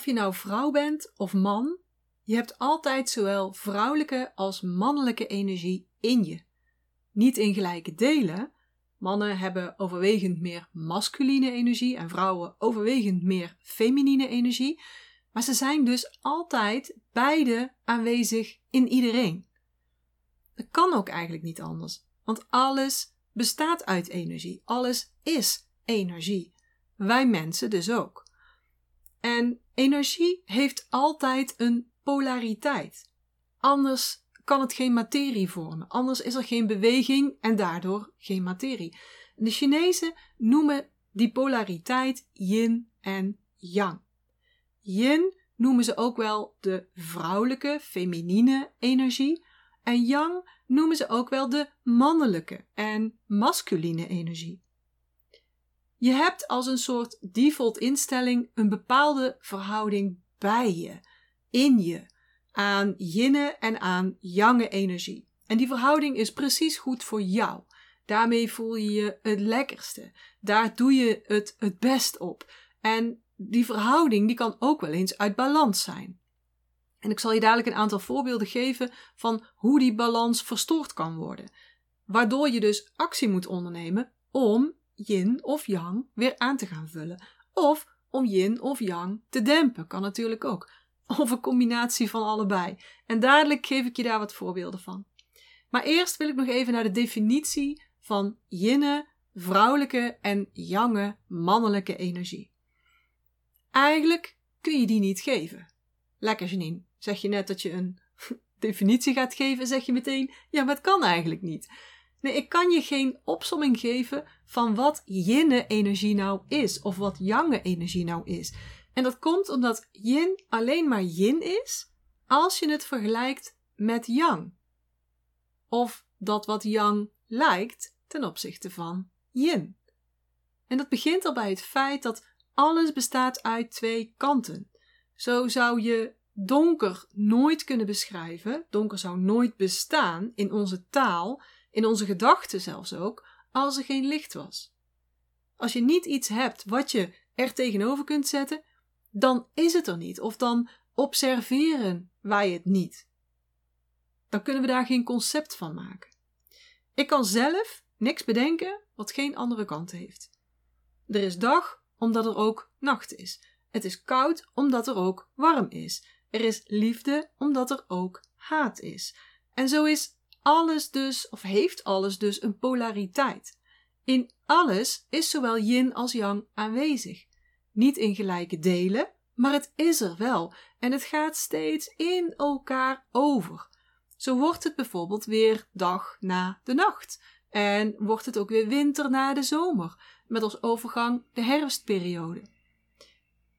of je nou vrouw bent of man, je hebt altijd zowel vrouwelijke als mannelijke energie in je. Niet in gelijke delen. Mannen hebben overwegend meer masculine energie en vrouwen overwegend meer feminine energie. Maar ze zijn dus altijd beide aanwezig in iedereen. Dat kan ook eigenlijk niet anders, want alles bestaat uit energie. Alles is energie. Wij mensen dus ook. En energie heeft altijd een polariteit. Anders kan het geen materie vormen. Anders is er geen beweging en daardoor geen materie. De Chinezen noemen die polariteit yin en yang. Yin noemen ze ook wel de vrouwelijke, feminine energie. En yang noemen ze ook wel de mannelijke en masculine energie. Je hebt als een soort default instelling een bepaalde verhouding bij je, in je, aan yinne en aan yange energie. En die verhouding is precies goed voor jou. Daarmee voel je je het lekkerste. Daar doe je het het best op. En die verhouding die kan ook wel eens uit balans zijn. En ik zal je dadelijk een aantal voorbeelden geven van hoe die balans verstoord kan worden. Waardoor je dus actie moet ondernemen om yin of yang weer aan te gaan vullen. Of om yin of yang te dempen, kan natuurlijk ook. Of een combinatie van allebei. En dadelijk geef ik je daar wat voorbeelden van. Maar eerst wil ik nog even naar de definitie van yinne, vrouwelijke en yange, mannelijke energie. Eigenlijk kun je die niet geven. Lekker Janine, zeg je net dat je een definitie gaat geven, zeg je meteen, ja, maar het kan eigenlijk niet. Nee, ik kan je geen opsomming geven van wat yinne energie nou is, of wat yange energie nou is. En dat komt omdat yin alleen maar yin is als je het vergelijkt met yang. Of dat wat yang lijkt ten opzichte van yin. En dat begint al bij het feit dat alles bestaat uit twee kanten. Zo zou je donker nooit kunnen beschrijven, donker zou nooit bestaan in onze taal, in onze gedachten zelfs ook, als er geen licht was. Als je niet iets hebt wat je er tegenover kunt zetten, dan is het er niet, of dan observeren wij het niet. Dan kunnen we daar geen concept van maken. Ik kan zelf niks bedenken wat geen andere kant heeft. Er is dag omdat er ook nacht is. Het is koud omdat er ook warm is. Er is liefde omdat er ook haat is. En zo is alles dus, of heeft alles dus een polariteit. In alles is zowel yin als yang aanwezig. Niet in gelijke delen, maar het is er wel en het gaat steeds in elkaar over. Zo wordt het bijvoorbeeld weer dag na de nacht en wordt het ook weer winter na de zomer, met als overgang de herfstperiode.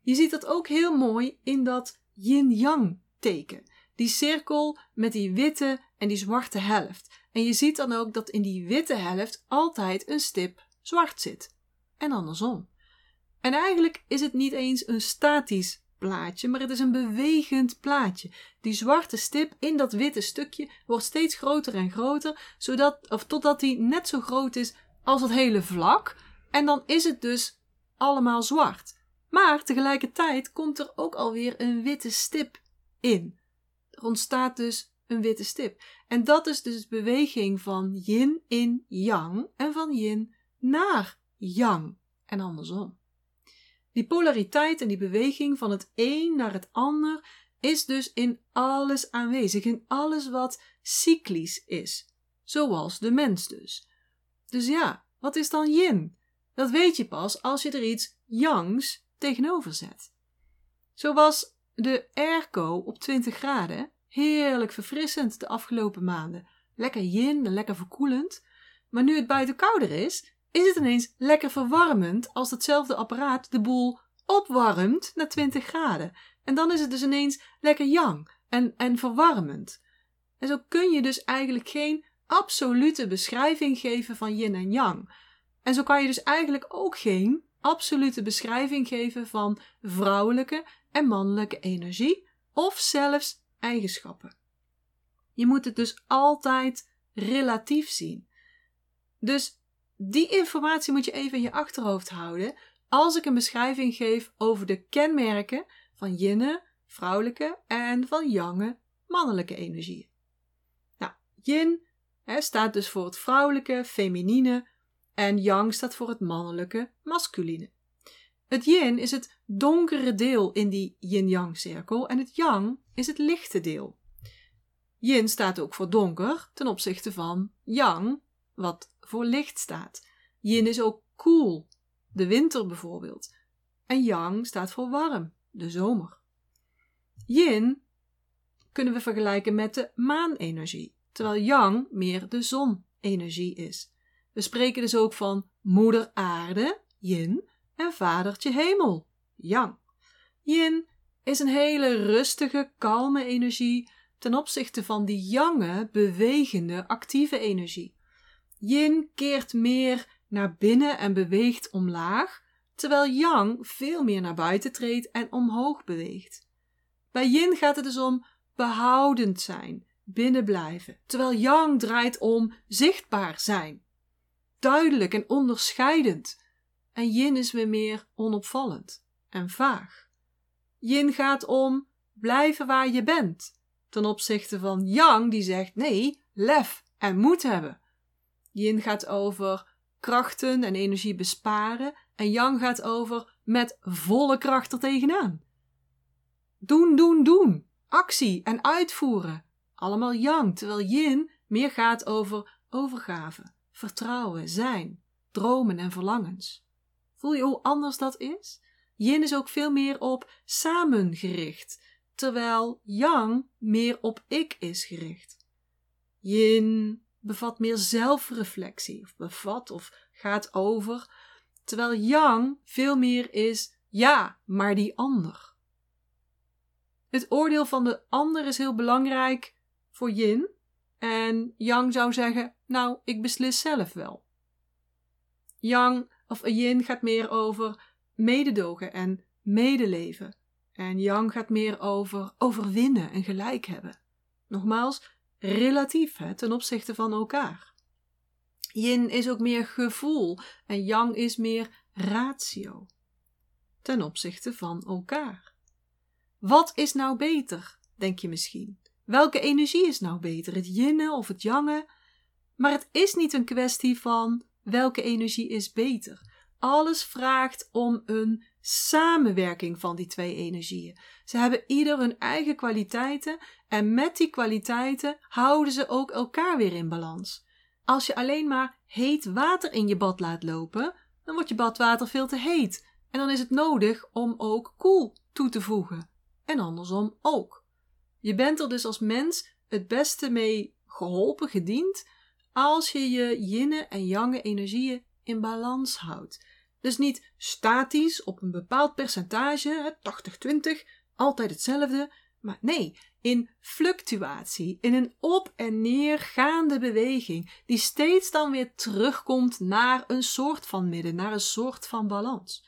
Je ziet dat ook heel mooi in dat yin-yang teken. Die cirkel met die witte en die zwarte helft. En je ziet dan ook dat in die witte helft altijd een stip zwart zit. En andersom. En eigenlijk is het niet eens een statisch plaatje, maar het is een bewegend plaatje. Die zwarte stip in dat witte stukje wordt steeds groter en groter, zodat, of totdat die net zo groot is als het hele vlak. En dan is het dus allemaal zwart. Maar tegelijkertijd komt er ook alweer een witte stip in. Er ontstaat dus een witte stip. En dat is dus de beweging van yin in yang en van yin naar yang en andersom. Die polariteit en die beweging van het een naar het ander is dus in alles aanwezig, in alles wat cyclisch is, zoals de mens dus. Dus ja, wat is dan yin? Dat weet je pas als je er iets yangs tegenover zet. Zo was de airco op 20 graden heerlijk verfrissend de afgelopen maanden. Lekker yin en lekker verkoelend. Maar nu het buiten kouder is, is het ineens lekker verwarmend als hetzelfde apparaat de boel opwarmt naar 20 graden. En dan is het dus ineens lekker yang en, en verwarmend. En zo kun je dus eigenlijk geen absolute beschrijving geven van yin en yang. En zo kan je dus eigenlijk ook geen absolute beschrijving geven van vrouwelijke en mannelijke energie of zelfs eigenschappen. Je moet het dus altijd relatief zien. Dus die informatie moet je even in je achterhoofd houden als ik een beschrijving geef over de kenmerken van yinne, vrouwelijke, en van yange, mannelijke energieën. Nou, yin staat dus voor het vrouwelijke, feminine, en yang staat voor het mannelijke, masculine. Het yin is het donkere deel in die yin-yang cirkel en het yang is het lichte deel. Yin staat ook voor donker ten opzichte van yang, wat voor licht staat. Yin is ook koel, de winter bijvoorbeeld. En yang staat voor warm, de zomer. Yin kunnen we vergelijken met de maanenergie, terwijl yang meer de zonenergie is. We spreken dus ook van moeder aarde, yin, en vadertje hemel, yang. Yin is een hele rustige, kalme energie ten opzichte van die yange, bewegende, actieve energie. Yin keert meer naar binnen en beweegt omlaag, terwijl yang veel meer naar buiten treedt en omhoog beweegt. Bij yin gaat het dus om behoudend zijn, binnenblijven, terwijl yang draait om zichtbaar zijn. Duidelijk en onderscheidend. En yin is weer meer onopvallend en vaag. Yin gaat om blijven waar je bent, ten opzichte van yang die zegt nee, lef en moed hebben. Yin gaat over krachten en energie besparen en yang gaat over met volle kracht er tegenaan. Doen, doen, doen. Actie en uitvoeren. Allemaal yang, terwijl yin meer gaat over overgave, vertrouwen, zijn, dromen en verlangens. Voel je hoe anders dat is? Yin is ook veel meer op samen gericht, terwijl yang meer op ik is gericht. Yin bevat meer zelfreflectie, of bevat of gaat over, terwijl yang veel meer is ja, maar die ander. Het oordeel van de ander is heel belangrijk voor yin. En yang zou zeggen: Nou, ik beslis zelf wel. Yang of yin gaat meer over mededogen en medeleven. En yang gaat meer over overwinnen en gelijk hebben. Nogmaals, relatief hè, ten opzichte van elkaar. Yin is ook meer gevoel en yang is meer ratio ten opzichte van elkaar. Wat is nou beter, denk je misschien? Welke energie is nou beter, het yinne of het yange? Maar het is niet een kwestie van welke energie is beter. Alles vraagt om een samenwerking van die twee energieën. Ze hebben ieder hun eigen kwaliteiten en met die kwaliteiten houden ze ook elkaar weer in balans. Als je alleen maar heet water in je bad laat lopen, dan wordt je badwater veel te heet en dan is het nodig om ook koel toe te voegen en andersom ook. Je bent er dus als mens het beste mee geholpen, gediend, als je je yinne en yange energieën in balans houdt. Dus niet statisch op een bepaald percentage, 80-20, altijd hetzelfde, maar nee, in fluctuatie, in een op en neer gaande beweging, die steeds dan weer terugkomt naar een soort van midden, naar een soort van balans.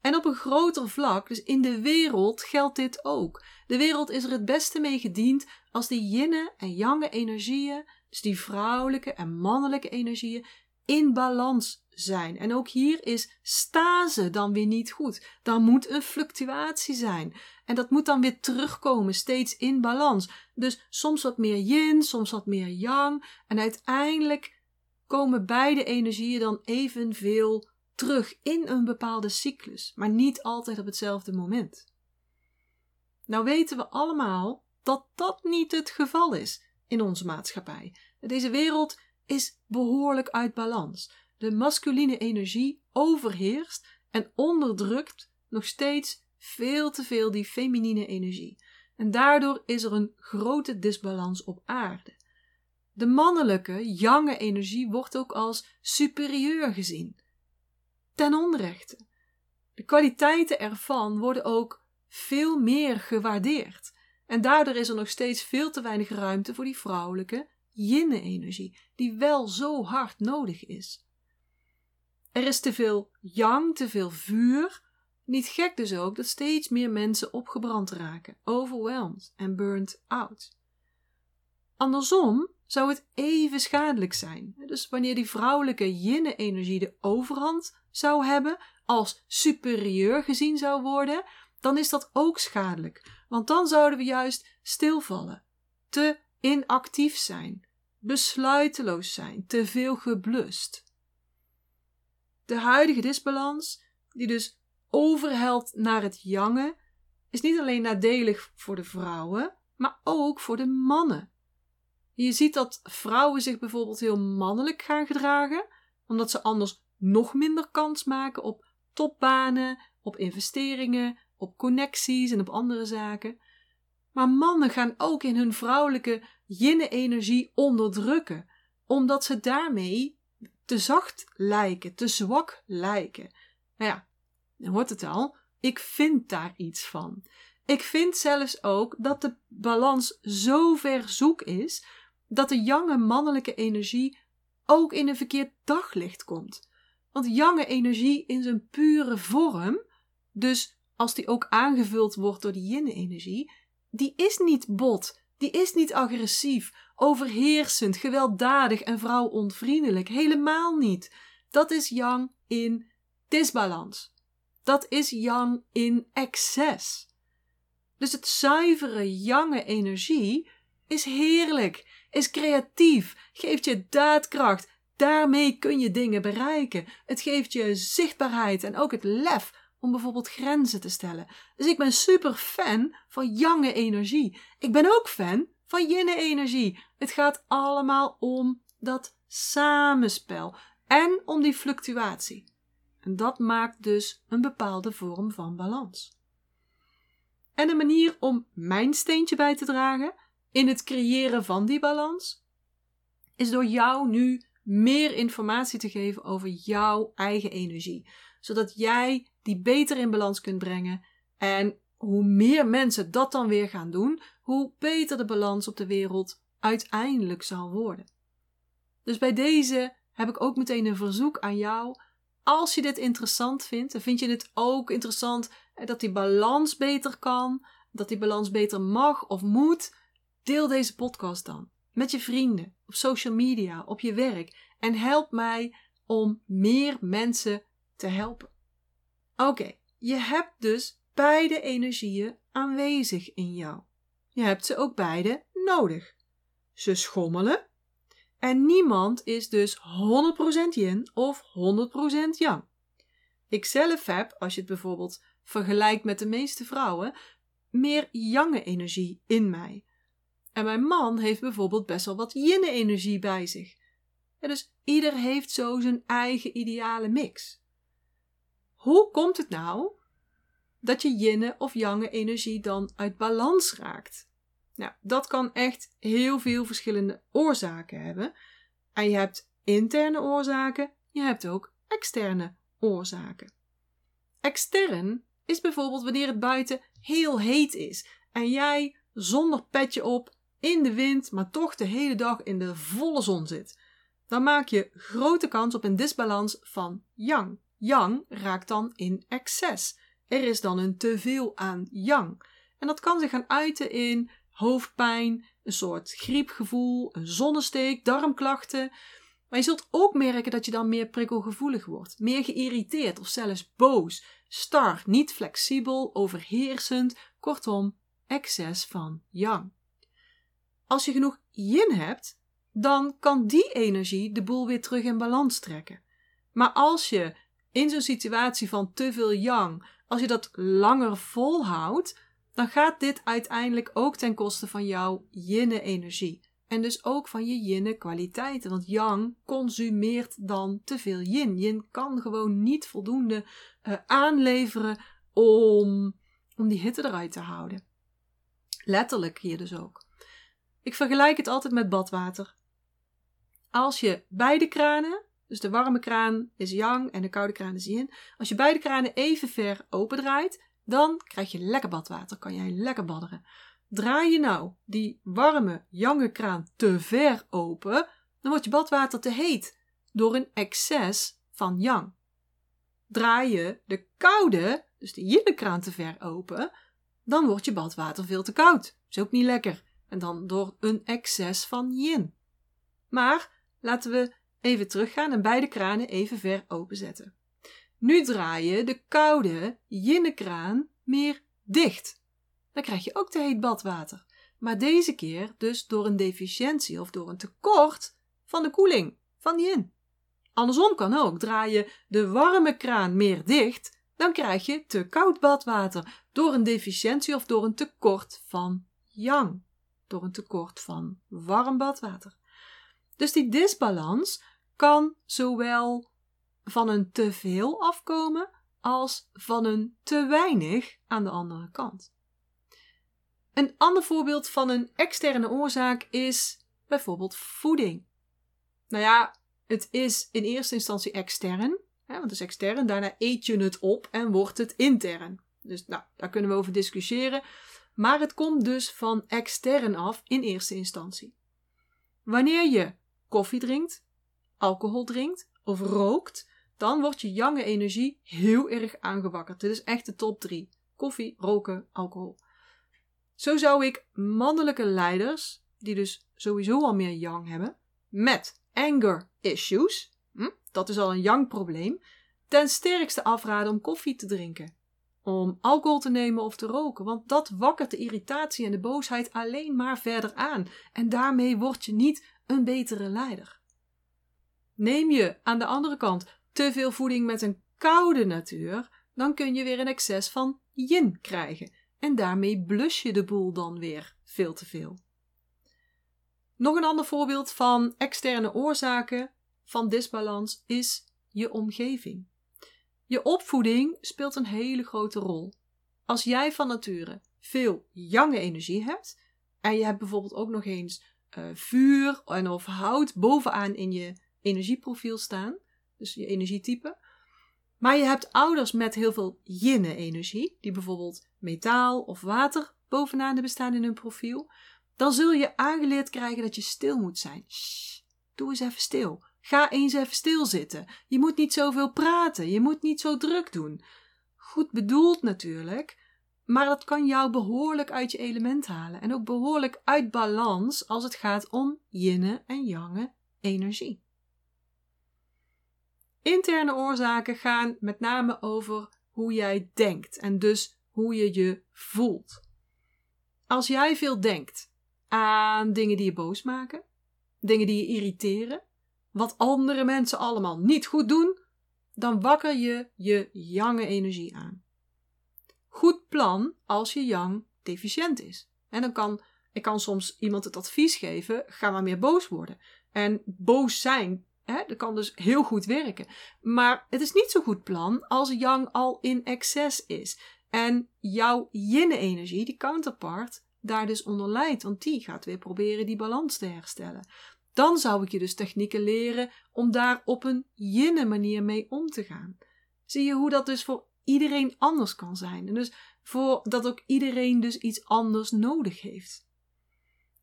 En op een groter vlak, dus in de wereld, geldt dit ook. De wereld is er het beste mee gediend als die yinne en yange energieën, dus die vrouwelijke en mannelijke energieën, in balans zijn. En ook hier is stase dan weer niet goed. Dan moet een fluctuatie zijn. En dat moet dan weer terugkomen, steeds in balans. Dus soms wat meer yin, soms wat meer yang. En uiteindelijk komen beide energieën dan evenveel terug in een bepaalde cyclus, maar niet altijd op hetzelfde moment. Nou weten we allemaal dat dat niet het geval is in onze maatschappij. Deze wereld is behoorlijk uit balans. De masculine energie overheerst en onderdrukt nog steeds veel te veel die feminine energie. En daardoor is er een grote disbalans op aarde. De mannelijke, jange energie wordt ook als superieur gezien ten onrechte. De kwaliteiten ervan worden ook veel meer gewaardeerd. En daardoor is er nog steeds veel te weinig ruimte voor die vrouwelijke yin-energie, die wel zo hard nodig is. Er is te veel yang, te veel vuur. Niet gek dus ook dat steeds meer mensen opgebrand raken, overwhelmed en burnt out. Andersom zou het even schadelijk zijn. Dus wanneer die vrouwelijke yin-energie de overhand zou hebben, als superieur gezien zou worden, dan is dat ook schadelijk. Want dan zouden we juist stilvallen, te inactief zijn, besluiteloos zijn, te veel geblust. De huidige disbalans, die dus overhelt naar het jange, is niet alleen nadelig voor de vrouwen, maar ook voor de mannen. Je ziet dat vrouwen zich bijvoorbeeld heel mannelijk gaan gedragen, omdat ze anders nog minder kans maken op topbanen, op investeringen, op connecties en op andere zaken. Maar mannen gaan ook in hun vrouwelijke yin-energie onderdrukken, omdat ze daarmee te zacht lijken, te zwak lijken. Nou ja, dan hoort het al, ik vind daar iets van. Ik vind zelfs ook dat de balans zo ver zoek is dat de jonge mannelijke energie ook in een verkeerd daglicht komt. Want jonge energie in zijn pure vorm, dus als die ook aangevuld wordt door die yin-energie, die is niet bot, die is niet agressief, overheersend, gewelddadig en vrouwonvriendelijk. Helemaal niet. Dat is yang in disbalans. Dat is yang in excess. Dus het zuivere jange energie is heerlijk, is creatief, geeft je daadkracht. Daarmee kun je dingen bereiken. Het geeft je zichtbaarheid en ook het lef om bijvoorbeeld grenzen te stellen. Dus ik ben super fan van jange energie. Ik ben ook fan van jinne energie. Het gaat allemaal om dat samenspel en om die fluctuatie. En dat maakt dus een bepaalde vorm van balans. En een manier om mijn steentje bij te dragen in het creëren van die balans is door jou nu meer informatie te geven over jouw eigen energie, zodat jij die beter in balans kunt brengen. En hoe meer mensen dat dan weer gaan doen, hoe beter de balans op de wereld uiteindelijk zal worden. Dus bij deze heb ik ook meteen een verzoek aan jou. Als je dit interessant vindt, en vind je het ook interessant dat die balans beter kan, dat die balans beter mag of moet, deel deze podcast dan met je vrienden, op social media, op je werk en help mij om meer mensen te helpen. Oké, je hebt dus beide energieën aanwezig in jou. Je hebt ze ook beide nodig. Ze schommelen en niemand is dus 100% yin of 100% yang. Ik zelf heb, als je het bijvoorbeeld vergelijkt met de meeste vrouwen, meer yange energie in mij. En mijn man heeft bijvoorbeeld best wel wat yin energie bij zich. En dus ieder heeft zo zijn eigen ideale mix. Hoe komt het nou dat je yin of yang energie dan uit balans raakt? Nou, dat kan echt heel veel verschillende oorzaken hebben. En je hebt interne oorzaken, je hebt ook externe oorzaken. Extern is bijvoorbeeld wanneer het buiten heel heet is en jij zonder petje op, in de wind, maar toch de hele dag in de volle zon zit. Dan maak je grote kans op een disbalans van yang. Yang raakt dan in excess. Er is dan een teveel aan yang. En dat kan zich gaan uiten in hoofdpijn, een soort griepgevoel, een zonnesteek, darmklachten. Maar je zult ook merken dat je dan meer prikkelgevoelig wordt, meer geïrriteerd of zelfs boos, star, niet flexibel, overheersend, kortom, excess van yang. Als je genoeg yin hebt, dan kan die energie de boel weer terug in balans trekken. Maar als je in zo'n situatie van te veel yang, als je dat langer volhoudt, dan gaat dit uiteindelijk ook ten koste van jouw yin-energie. En dus ook van je yin kwaliteiten. Want yang consumeert dan te veel yin. Yin kan gewoon niet voldoende uh, aanleveren om, om die hitte eruit te houden. Letterlijk hier dus ook. Ik vergelijk het altijd met badwater. Als je beide kranen, dus de warme kraan is yang en de koude kraan is yin, als je beide kranen even ver opendraait, dan krijg je lekker badwater, kan jij lekker badderen. Draai je nou die warme, jange kraan te ver open, dan wordt je badwater te heet door een excess van yang. Draai je de koude, dus de yin kraan te ver open, dan wordt je badwater veel te koud. Is ook niet lekker. En dan door een excess van yin. Maar laten we even teruggaan en beide kranen even ver openzetten. Nu draai je de koude yin kraan meer dicht. Dan krijg je ook te heet badwater. Maar deze keer dus door een deficiëntie of door een tekort van de koeling, van die in. Andersom kan ook. Draai je de warme kraan meer dicht, dan krijg je te koud badwater door een deficiëntie of door een tekort van yang, door een tekort van warm badwater. Dus die disbalans kan zowel van een te veel afkomen als van een te weinig aan de andere kant. Een ander voorbeeld van een externe oorzaak is bijvoorbeeld voeding. Nou ja, het is in eerste instantie extern, hè, want het is extern, daarna eet je het op en wordt het intern. Dus nou, daar kunnen we over discussiëren. Maar het komt dus van extern af in eerste instantie. Wanneer je koffie drinkt, alcohol drinkt of rookt, dan wordt je jonge energie heel erg aangewakkerd. Dit is echt de top 3. Koffie, roken, alcohol. Zo zou ik mannelijke leiders, die dus sowieso al meer yang hebben, met anger issues, hm, dat is al een yang probleem, ten sterkste afraden om koffie te drinken. Om alcohol te nemen of te roken, want dat wakkert de irritatie en de boosheid alleen maar verder aan. En daarmee word je niet een betere leider. Neem je aan de andere kant te veel voeding met een koude natuur, dan kun je weer een excess van yin krijgen. En daarmee blus je de boel dan weer veel te veel. Nog een ander voorbeeld van externe oorzaken van disbalans is je omgeving. Je opvoeding speelt een hele grote rol. Als jij van nature veel jonge energie hebt en je hebt bijvoorbeeld ook nog eens uh, vuur en of hout bovenaan in je energieprofiel staan, dus je energietype, maar je hebt ouders met heel veel yin-energie, die bijvoorbeeld metaal of water bovenaan de bestaan in hun profiel, dan zul je aangeleerd krijgen dat je stil moet zijn. Doe eens even stil. Ga eens even stilzitten. Je moet niet zoveel praten. Je moet niet zo druk doen. Goed bedoeld natuurlijk, maar dat kan jou behoorlijk uit je element halen en ook behoorlijk uit balans als het gaat om yinne en yange energie. Interne oorzaken gaan met name over hoe jij denkt en dus hoe je je voelt. Als jij veel denkt aan dingen die je boos maken, dingen die je irriteren, wat andere mensen allemaal niet goed doen, dan wakker je je jange energie aan. Goed plan als je yang deficiënt is. En dan kan, ik kan soms iemand het advies geven, ga maar meer boos worden. En boos zijn, dat kan dus heel goed werken. Maar het is niet zo goed plan als yang al in excess is. En jouw yin-energie, die counterpart, daar dus onder leidt. Want die gaat weer proberen die balans te herstellen. Dan zou ik je dus technieken leren om daar op een jinne manier mee om te gaan. Zie je hoe dat dus voor iedereen anders kan zijn. En dus voor dat ook iedereen dus iets anders nodig heeft.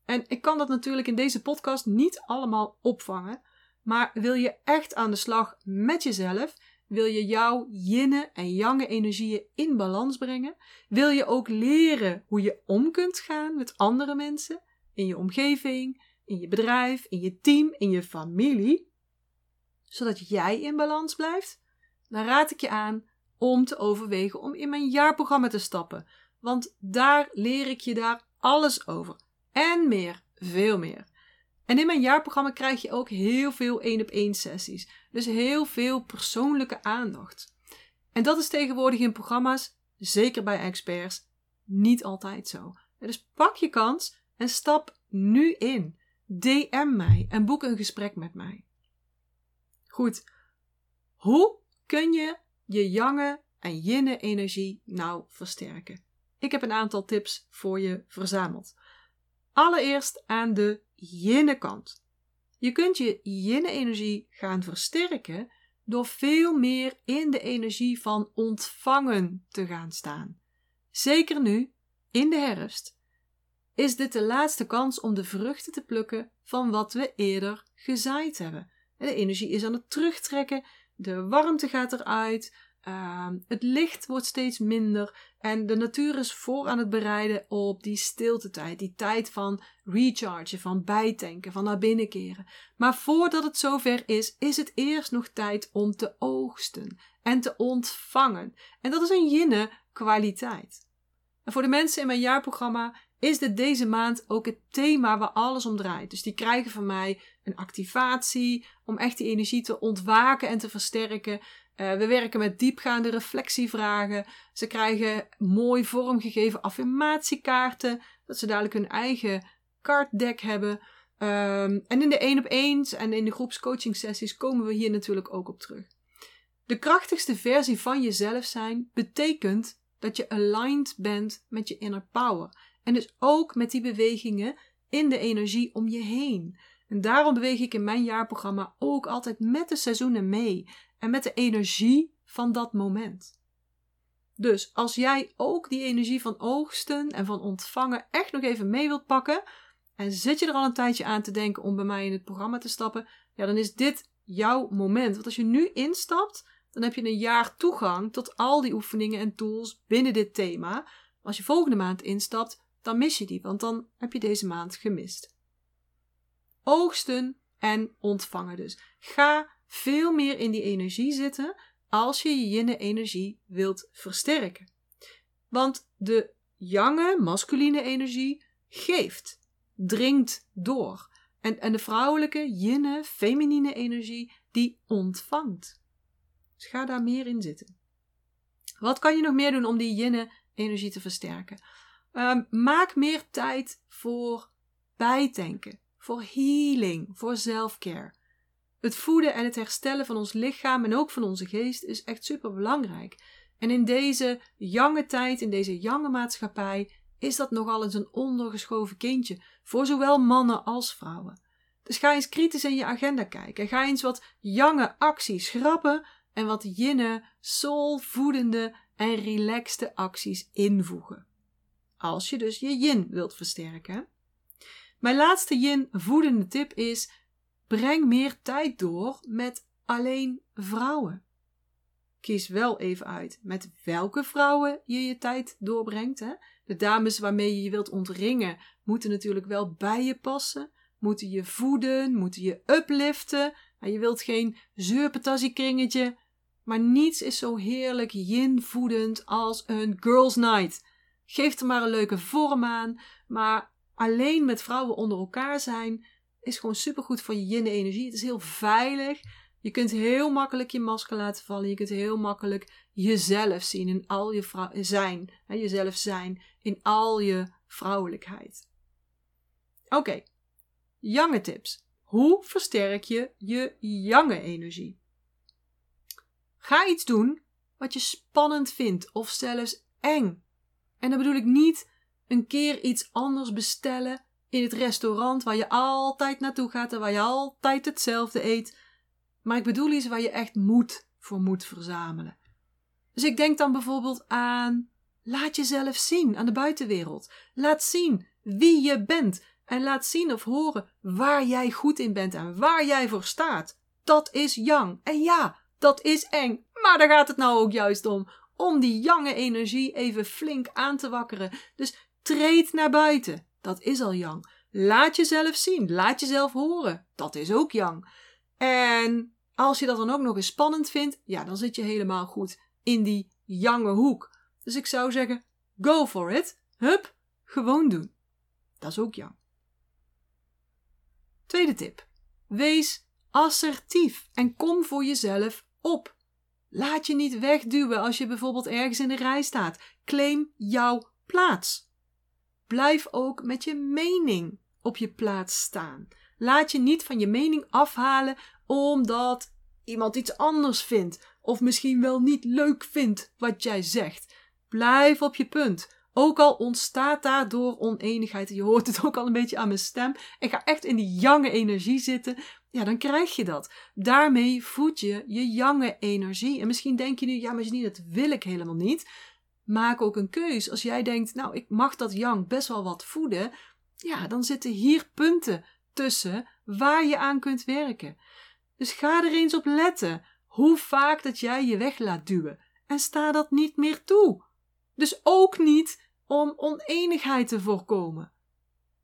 En ik kan dat natuurlijk in deze podcast niet allemaal opvangen. Maar wil je echt aan de slag met jezelf? Wil je jouw yinne en yange energieën in balans brengen? Wil je ook leren hoe je om kunt gaan met andere mensen, in je omgeving, in je bedrijf, in je team, in je familie, zodat jij in balans blijft? Dan raad ik je aan om te overwegen om in mijn jaarprogramma te stappen, want daar leer ik je daar alles over en meer, veel meer. En in mijn jaarprogramma krijg je ook heel veel één op één sessies. Dus heel veel persoonlijke aandacht. En dat is tegenwoordig in programma's, zeker bij experts, niet altijd zo. Dus pak je kans en stap nu in. DM mij en boek een gesprek met mij. Goed, hoe kun je je jange en jinne energie nou versterken? Ik heb een aantal tips voor je verzameld. Allereerst aan de yinne kant. Je kunt je yinne-energie gaan versterken door veel meer in de energie van ontvangen te gaan staan. Zeker nu, in de herfst, is dit de laatste kans om de vruchten te plukken van wat we eerder gezaaid hebben. De energie is aan het terugtrekken, de warmte gaat eruit, Ehm, het licht wordt steeds minder en de natuur is voor aan het bereiden op die stiltetijd, die tijd van rechargen, van bijtanken, van naar binnen keren. Maar voordat het zover is, is het eerst nog tijd om te oogsten en te ontvangen. En dat is een jinne kwaliteit. En voor de mensen in mijn jaarprogramma is dit deze maand ook het thema waar alles om draait. Dus die krijgen van mij een activatie om echt die energie te ontwaken en te versterken. Uh, we werken met diepgaande reflectievragen. Ze krijgen mooi vormgegeven affirmatiekaarten, dat ze dadelijk hun eigen kaartdeck hebben. Um, en in de één op eens en in de groepscoaching sessies komen we hier natuurlijk ook op terug. De krachtigste versie van jezelf zijn betekent dat je aligned bent met je inner power. En dus ook met die bewegingen in de energie om je heen. En daarom beweeg ik in mijn jaarprogramma ook altijd met de seizoenen mee en met de energie van dat moment. Dus als jij ook die energie van oogsten en van ontvangen echt nog even mee wilt pakken, en zit je er al een tijdje aan te denken om bij mij in het programma te stappen, ja, dan is dit jouw moment. Want als je nu instapt, dan heb je een jaar toegang tot al die oefeningen en tools binnen dit thema. Als je volgende maand instapt, dan mis je die, want dan heb je deze maand gemist. Oogsten en ontvangen dus. Ga veel meer in die energie zitten als je je yin-energie wilt versterken. Want de jange, masculine energie geeft, dringt door. En, en de vrouwelijke, yinne, feminine energie, die ontvangt. Dus ga daar meer in zitten. Wat kan je nog meer doen om die yin-energie te versterken? Um, maak meer tijd voor bijtanken, voor healing, voor self-care. Het voeden en het herstellen van ons lichaam en ook van onze geest is echt super belangrijk. En in deze jonge tijd, in deze jonge maatschappij, is dat nogal eens een ondergeschoven kindje voor zowel mannen als vrouwen. Dus ga eens kritisch in je agenda kijken. Ga eens wat jonge acties schrappen en wat jinne, soulvoedende en relaxte acties invoegen. Als je dus je yin wilt versterken. Mijn laatste yin voedende tip is: breng meer tijd door met alleen vrouwen. Kies wel even uit met welke vrouwen je je tijd doorbrengt. Hè? De dames waarmee je je wilt ontringen moeten natuurlijk wel bij je passen, moeten je voeden, moeten je upliften. je wilt geen zeurpetassiekringetje maar niets is zo heerlijk yin-voedend als een girls' night. Geef er maar een leuke vorm aan, maar alleen met vrouwen onder elkaar zijn is gewoon supergoed voor je yin-energie. Het is heel veilig. Je kunt heel makkelijk je masker laten vallen. Je kunt heel makkelijk jezelf zien in al je zijn. Hè, jezelf zijn in al je vrouwelijkheid. Oké, okay. Tips. Hoe versterk je je jange energie? Ga iets doen wat je spannend vindt of zelfs eng. En dan bedoel ik niet een keer iets anders bestellen in het restaurant waar je altijd naartoe gaat en waar je altijd hetzelfde eet. Maar ik bedoel iets waar je echt moed voor moet verzamelen. Dus ik denk dan bijvoorbeeld aan laat jezelf zien aan de buitenwereld. Laat zien wie je bent en laat zien of horen waar jij goed in bent en waar jij voor staat. Dat is yang. En ja, dat is eng. Maar daar gaat het nou ook juist om. Om die jonge energie even flink aan te wakkeren. Dus treed naar buiten. Dat is al yang. Laat jezelf zien. Laat jezelf horen. Dat is ook yang. En als je dat dan ook nog eens spannend vindt, ja, dan zit je helemaal goed in die jange hoek. Dus ik zou zeggen, go for it. Hup, gewoon doen. Dat is ook yang. Tweede tip. Wees assertief en kom voor jezelf op. Laat je niet wegduwen als je bijvoorbeeld ergens in de rij staat. Claim jouw plaats. Blijf ook met je mening op je plaats staan. Laat je niet van je mening afhalen omdat iemand iets anders vindt of misschien wel niet leuk vindt wat jij zegt. Blijf op je punt. Ook al ontstaat daardoor oneenigheid, je hoort het ook al een beetje aan mijn stem. Ik ga echt in die jonge energie zitten, ja, dan krijg je dat. Daarmee voed je je jonge energie. En misschien denk je nu, ja, maar niet, dat wil ik helemaal niet. Maak ook een keus. Als jij denkt, nou, ik mag dat yang best wel wat voeden, ja, dan zitten hier punten tussen waar je aan kunt werken. Dus ga er eens op letten hoe vaak dat jij je weg laat duwen. En sta dat niet meer toe. Dus ook niet om oneenigheid te voorkomen.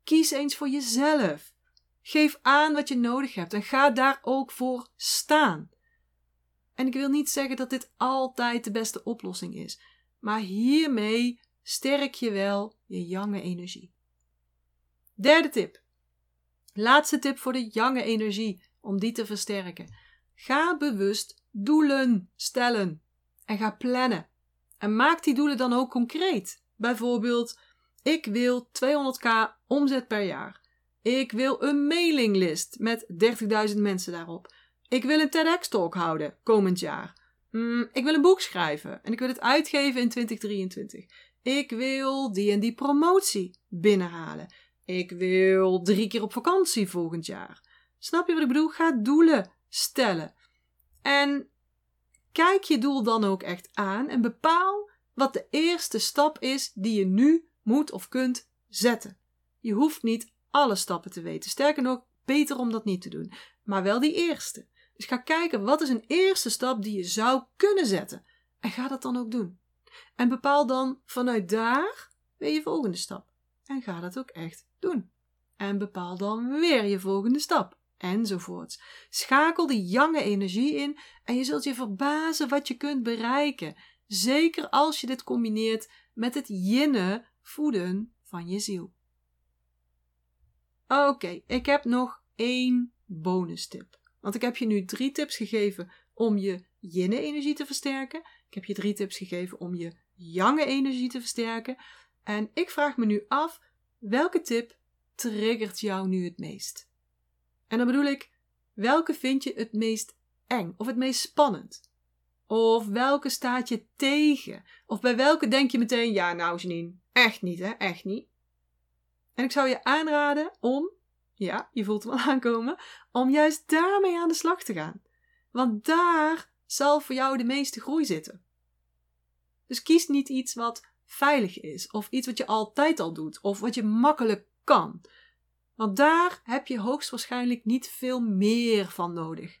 Kies eens voor jezelf. Geef aan wat je nodig hebt en ga daar ook voor staan. En ik wil niet zeggen dat dit altijd de beste oplossing is, maar hiermee sterk je wel je jonge energie. Derde tip. Laatste tip voor de jonge energie om die te versterken. Ga bewust doelen stellen en ga plannen. En maak die doelen dan ook concreet. Bijvoorbeeld, ik wil 200k omzet per jaar. Ik wil een mailinglist met 30.000 mensen daarop. Ik wil een TEDx-talk houden komend jaar. Mm, ik wil een boek schrijven en ik wil het uitgeven in 2023. Ik wil die en die promotie binnenhalen. Ik wil drie keer op vakantie volgend jaar. Snap je wat ik bedoel? Ga doelen stellen. En kijk je doel dan ook echt aan en bepaal wat de eerste stap is die je nu moet of kunt zetten. Je hoeft niet alle stappen te weten. Sterker nog, beter om dat niet te doen. Maar wel die eerste. Dus ga kijken wat is een eerste stap die je zou kunnen zetten. En ga dat dan ook doen. En bepaal dan vanuit daar weer je volgende stap. En ga dat ook echt doen. En bepaal dan weer je volgende stap. Enzovoorts. Schakel die jonge energie in en je zult je verbazen wat je kunt bereiken. Zeker als je dit combineert met het jinnen voeden van je ziel. Oké, ik heb nog één bonus tip. Want ik heb je nu drie tips gegeven om je yin-energie te versterken. Ik heb je drie tips gegeven om je yang-energie te versterken. En ik vraag me nu af, welke tip triggert jou nu het meest? En dan bedoel ik, welke vind je het meest eng of het meest spannend? Of welke staat je tegen? Of bij welke denk je meteen, ja nou Janine, echt niet hè, echt niet. En ik zou je aanraden om ja, je voelt hem al aankomen, om juist daarmee aan de slag te gaan. Want daar zal voor jou de meeste groei zitten. Dus kies niet iets wat veilig is, of iets wat je altijd al doet, of wat je makkelijk kan. Want daar heb je hoogstwaarschijnlijk niet veel meer van nodig.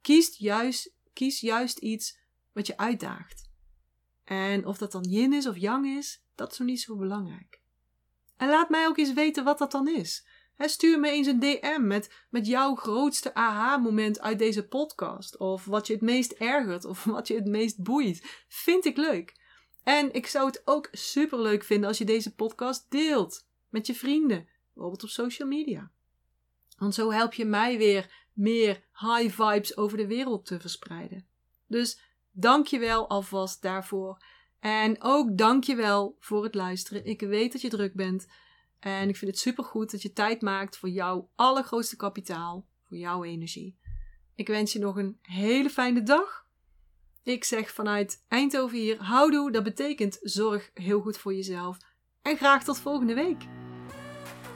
Kies juist, kies juist iets wat je uitdaagt. En of dat dan yin is of yang is, dat is nog niet zo belangrijk. En laat mij ook eens weten wat dat dan is stuur me eens een DM met, met jouw grootste aha-moment uit deze podcast. Of wat je het meest ergert of wat je het meest boeit. Vind ik leuk. En ik zou het ook super leuk vinden als je deze podcast deelt met je vrienden, bijvoorbeeld op social media. Want zo help je mij weer meer high vibes over de wereld te verspreiden. Dus dank je wel alvast daarvoor. En ook dank je wel voor het luisteren. Ik weet dat je druk bent. En ik vind het supergoed dat je tijd maakt voor jouw allergrootste kapitaal, voor jouw energie. Ik wens je nog een hele fijne dag. Ik zeg vanuit Eindhoven hier, houdoe, dat betekent zorg heel goed voor jezelf. En graag tot volgende week.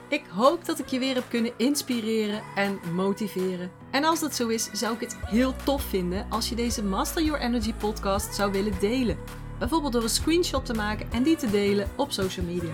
Ik hoop dat ik je weer heb kunnen inspireren en motiveren. En als dat zo is, zou ik het heel tof vinden als je deze Master Your Energy podcast zou willen delen. Bijvoorbeeld door een screenshot te maken en die te delen op social media.